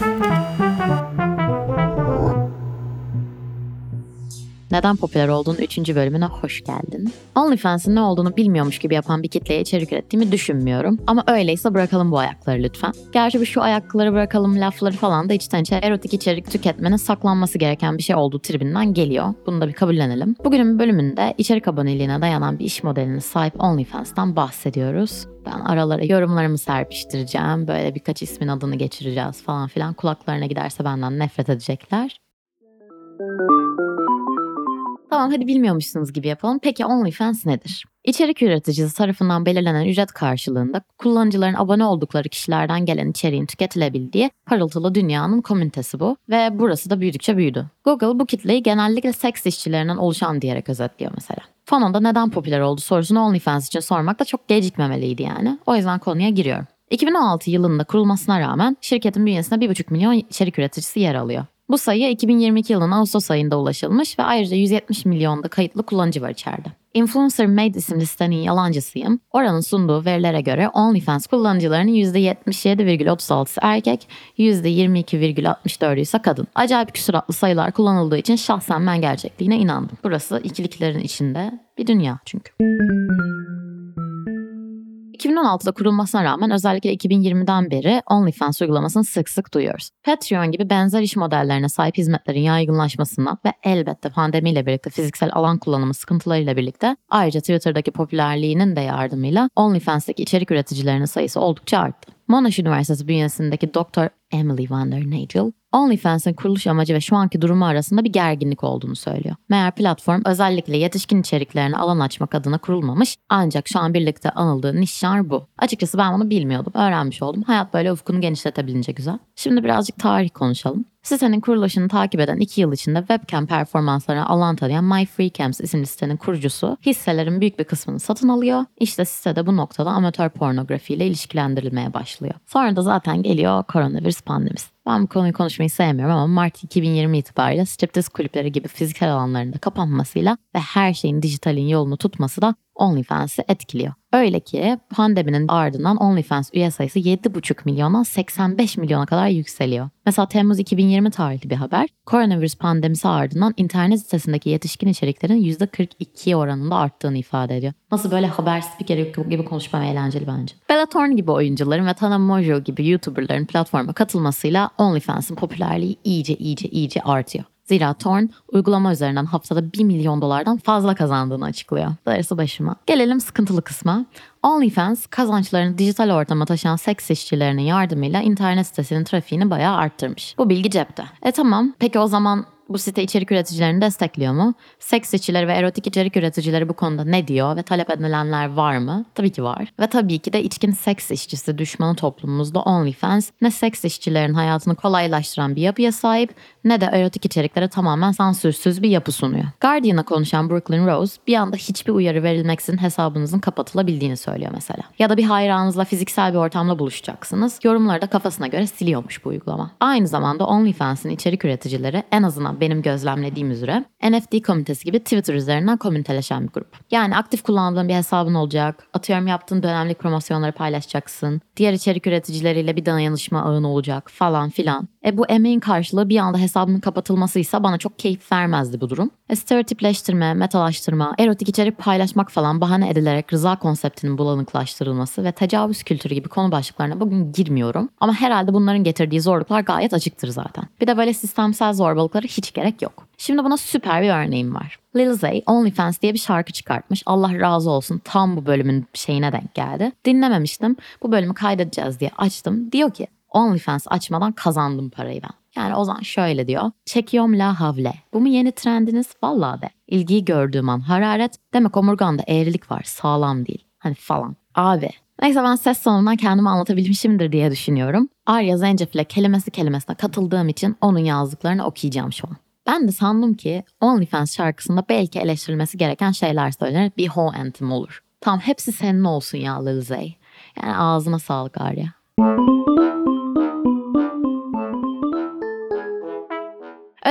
Bye. Neden popüler olduğunu 3. bölümüne hoş geldin. OnlyFans'ın ne olduğunu bilmiyormuş gibi yapan bir kitleye içerik ürettiğimi düşünmüyorum. Ama öyleyse bırakalım bu ayakları lütfen. Gerçi bu şu ayakları bırakalım lafları falan da içten içe erotik içerik tüketmenin saklanması gereken bir şey olduğu tribinden geliyor. Bunu da bir kabullenelim. Bugünün bölümünde içerik aboneliğine dayanan bir iş modeline sahip OnlyFans'tan bahsediyoruz. Ben aralara yorumlarımı serpiştireceğim. Böyle birkaç ismin adını geçireceğiz falan filan. Kulaklarına giderse benden nefret edecekler. Tamam hadi bilmiyormuşsunuz gibi yapalım. Peki OnlyFans nedir? İçerik üreticisi tarafından belirlenen ücret karşılığında kullanıcıların abone oldukları kişilerden gelen içeriğin tüketilebildiği parıltılı dünyanın komünitesi bu ve burası da büyüdükçe büyüdü. Google bu kitleyi genellikle seks işçilerinden oluşan diyerek özetliyor mesela. Fonon'da neden popüler oldu sorusunu OnlyFans için sormak da çok gecikmemeliydi yani. O yüzden konuya giriyorum. 2016 yılında kurulmasına rağmen şirketin bünyesinde 1,5 milyon içerik üreticisi yer alıyor. Bu sayı 2022 yılının Ağustos ayında ulaşılmış ve ayrıca 170 milyonda kayıtlı kullanıcı var içeride. Influencer Made isimli sitenin yalancısıyım. Oranın sunduğu verilere göre OnlyFans kullanıcılarının %77,36'sı erkek, %22,64'ü ise kadın. Acayip küsuratlı sayılar kullanıldığı için şahsen ben gerçekliğine inandım. Burası ikiliklerin içinde bir dünya çünkü. 2016'da kurulmasına rağmen özellikle 2020'den beri OnlyFans uygulamasını sık sık duyuyoruz. Patreon gibi benzer iş modellerine sahip hizmetlerin yaygınlaşmasından ve elbette pandemiyle birlikte fiziksel alan kullanımı sıkıntılarıyla birlikte ayrıca Twitter'daki popülerliğinin de yardımıyla OnlyFans'taki içerik üreticilerinin sayısı oldukça arttı. Monash Üniversitesi bünyesindeki Dr. Emily Van der Nagel, OnlyFans'ın kuruluş amacı ve şu anki durumu arasında bir gerginlik olduğunu söylüyor. Meğer platform özellikle yetişkin içeriklerine alan açmak adına kurulmamış ancak şu an birlikte anıldığı niş bu. Açıkçası ben bunu bilmiyordum, öğrenmiş oldum. Hayat böyle ufkunu genişletebilince güzel. Şimdi birazcık tarih konuşalım. Sitenin kuruluşunu takip eden 2 yıl içinde webcam performanslarına alan tanıyan MyFreeCams isimli sitenin kurucusu hisselerin büyük bir kısmını satın alıyor. İşte sitede bu noktada amatör pornografiyle ilişkilendirilmeye başlıyor. Sonra da zaten geliyor koronavirüs pandemisi. Ben bu konuyu konuşmayı sevmiyorum ama Mart 2020 itibariyle striptiz kulüpleri gibi fiziksel alanlarında kapanmasıyla ve her şeyin dijitalin yolunu tutması da OnlyFans'ı etkiliyor. Öyle ki pandeminin ardından OnlyFans üye sayısı 7,5 milyondan 85 milyona kadar yükseliyor. Mesela Temmuz 2020 tarihli bir haber. Koronavirüs pandemisi ardından internet sitesindeki yetişkin içeriklerin %42 oranında arttığını ifade ediyor. Nasıl böyle haber spikeri gibi konuşmam eğlenceli bence. Bella Thorne gibi oyuncuların ve Tana Mojo gibi YouTuber'ların platforma katılmasıyla OnlyFans'ın popülerliği iyice iyice iyice artıyor. Zira Thorn uygulama üzerinden haftada 1 milyon dolardan fazla kazandığını açıklıyor. Darısı başıma. Gelelim sıkıntılı kısma. OnlyFans kazançlarını dijital ortama taşıyan seks işçilerinin yardımıyla internet sitesinin trafiğini bayağı arttırmış. Bu bilgi cepte. E tamam peki o zaman bu site içerik üreticilerini destekliyor mu? Seks işçileri ve erotik içerik üreticileri bu konuda ne diyor ve talep edilenler var mı? Tabii ki var. Ve tabii ki de içkin seks işçisi düşmanı toplumumuzda OnlyFans ne seks işçilerin hayatını kolaylaştıran bir yapıya sahip ne de erotik içeriklere tamamen sansürsüz bir yapı sunuyor. Guardian'a konuşan Brooklyn Rose bir anda hiçbir uyarı verilmeksizin hesabınızın kapatılabildiğini söylüyor mesela. Ya da bir hayranınızla fiziksel bir ortamda buluşacaksınız. Yorumları da kafasına göre siliyormuş bu uygulama. Aynı zamanda OnlyFans'in içerik üreticileri en azından benim gözlemlediğim üzere NFT komitesi gibi Twitter üzerinden komüniteleşen bir grup. Yani aktif kullandığın bir hesabın olacak, atıyorum yaptığın dönemlik promosyonları paylaşacaksın, diğer içerik üreticileriyle bir dayanışma ağın olacak falan filan. E bu emeğin karşılığı bir anda hesabının kapatılmasıysa bana çok keyif vermezdi bu durum. E stereotipleştirme, metalaştırma, erotik içerik paylaşmak falan bahane edilerek rıza konseptinin bulanıklaştırılması ve tecavüz kültürü gibi konu başlıklarına bugün girmiyorum. Ama herhalde bunların getirdiği zorluklar gayet açıktır zaten. Bir de böyle sistemsel zorbalıklara hiç gerek yok. Şimdi buna süper bir örneğim var. Lil Zay OnlyFans diye bir şarkı çıkartmış. Allah razı olsun tam bu bölümün şeyine denk geldi. Dinlememiştim. Bu bölümü kaydedeceğiz diye açtım. Diyor ki OnlyFans açmadan kazandım parayı ben. Yani o zaman şöyle diyor. Çekiyorum la havle. Bu mu yeni trendiniz? Vallahi de. İlgiyi gördüğüm an hararet. Demek omurganda eğrilik var. Sağlam değil. Hani falan. Abi Neyse ben ses sonundan kendimi anlatabilmişimdir diye düşünüyorum. Arya Zencefil'e kelimesi kelimesine katıldığım için onun yazdıklarını okuyacağım şu an. Ben de sandım ki OnlyFans şarkısında belki eleştirilmesi gereken şeyler söylenir bir ho anthem olur. Tam hepsi senin olsun ya Lil Zay. Yani ağzına sağlık Arya.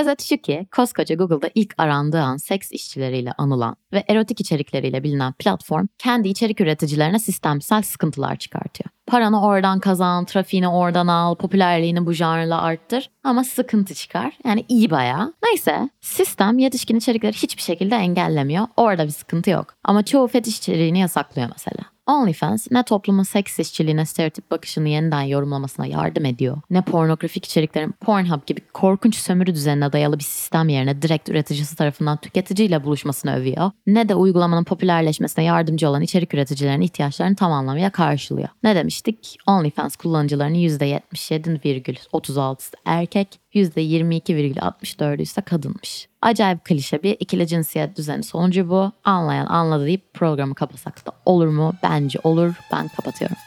Özet şu ki koskoca Google'da ilk arandığı an seks işçileriyle anılan ve erotik içerikleriyle bilinen platform kendi içerik üreticilerine sistemsel sıkıntılar çıkartıyor. Paranı oradan kazan, trafiğini oradan al, popülerliğini bu janrla arttır ama sıkıntı çıkar. Yani iyi bayağı. Neyse sistem yetişkin içerikleri hiçbir şekilde engellemiyor. Orada bir sıkıntı yok. Ama çoğu fetiş içeriğini yasaklıyor mesela. OnlyFans ne toplumun seks işçiliğine stereotip bakışını yeniden yorumlamasına yardım ediyor, ne pornografik içeriklerin Pornhub gibi korkunç sömürü düzenine dayalı bir sistem yerine direkt üreticisi tarafından tüketiciyle buluşmasını övüyor, ne de uygulamanın popülerleşmesine yardımcı olan içerik üreticilerinin ihtiyaçlarını tamamlamaya karşılıyor. Ne demiştik? OnlyFans kullanıcılarının %77,36'sı erkek, %22,64'ü ise kadınmış. Acayip klişe bir ikili cinsiyet düzeni sonucu bu. Anlayan anladı deyip programı kapasak da olur mu? Bence olur. Ben kapatıyorum.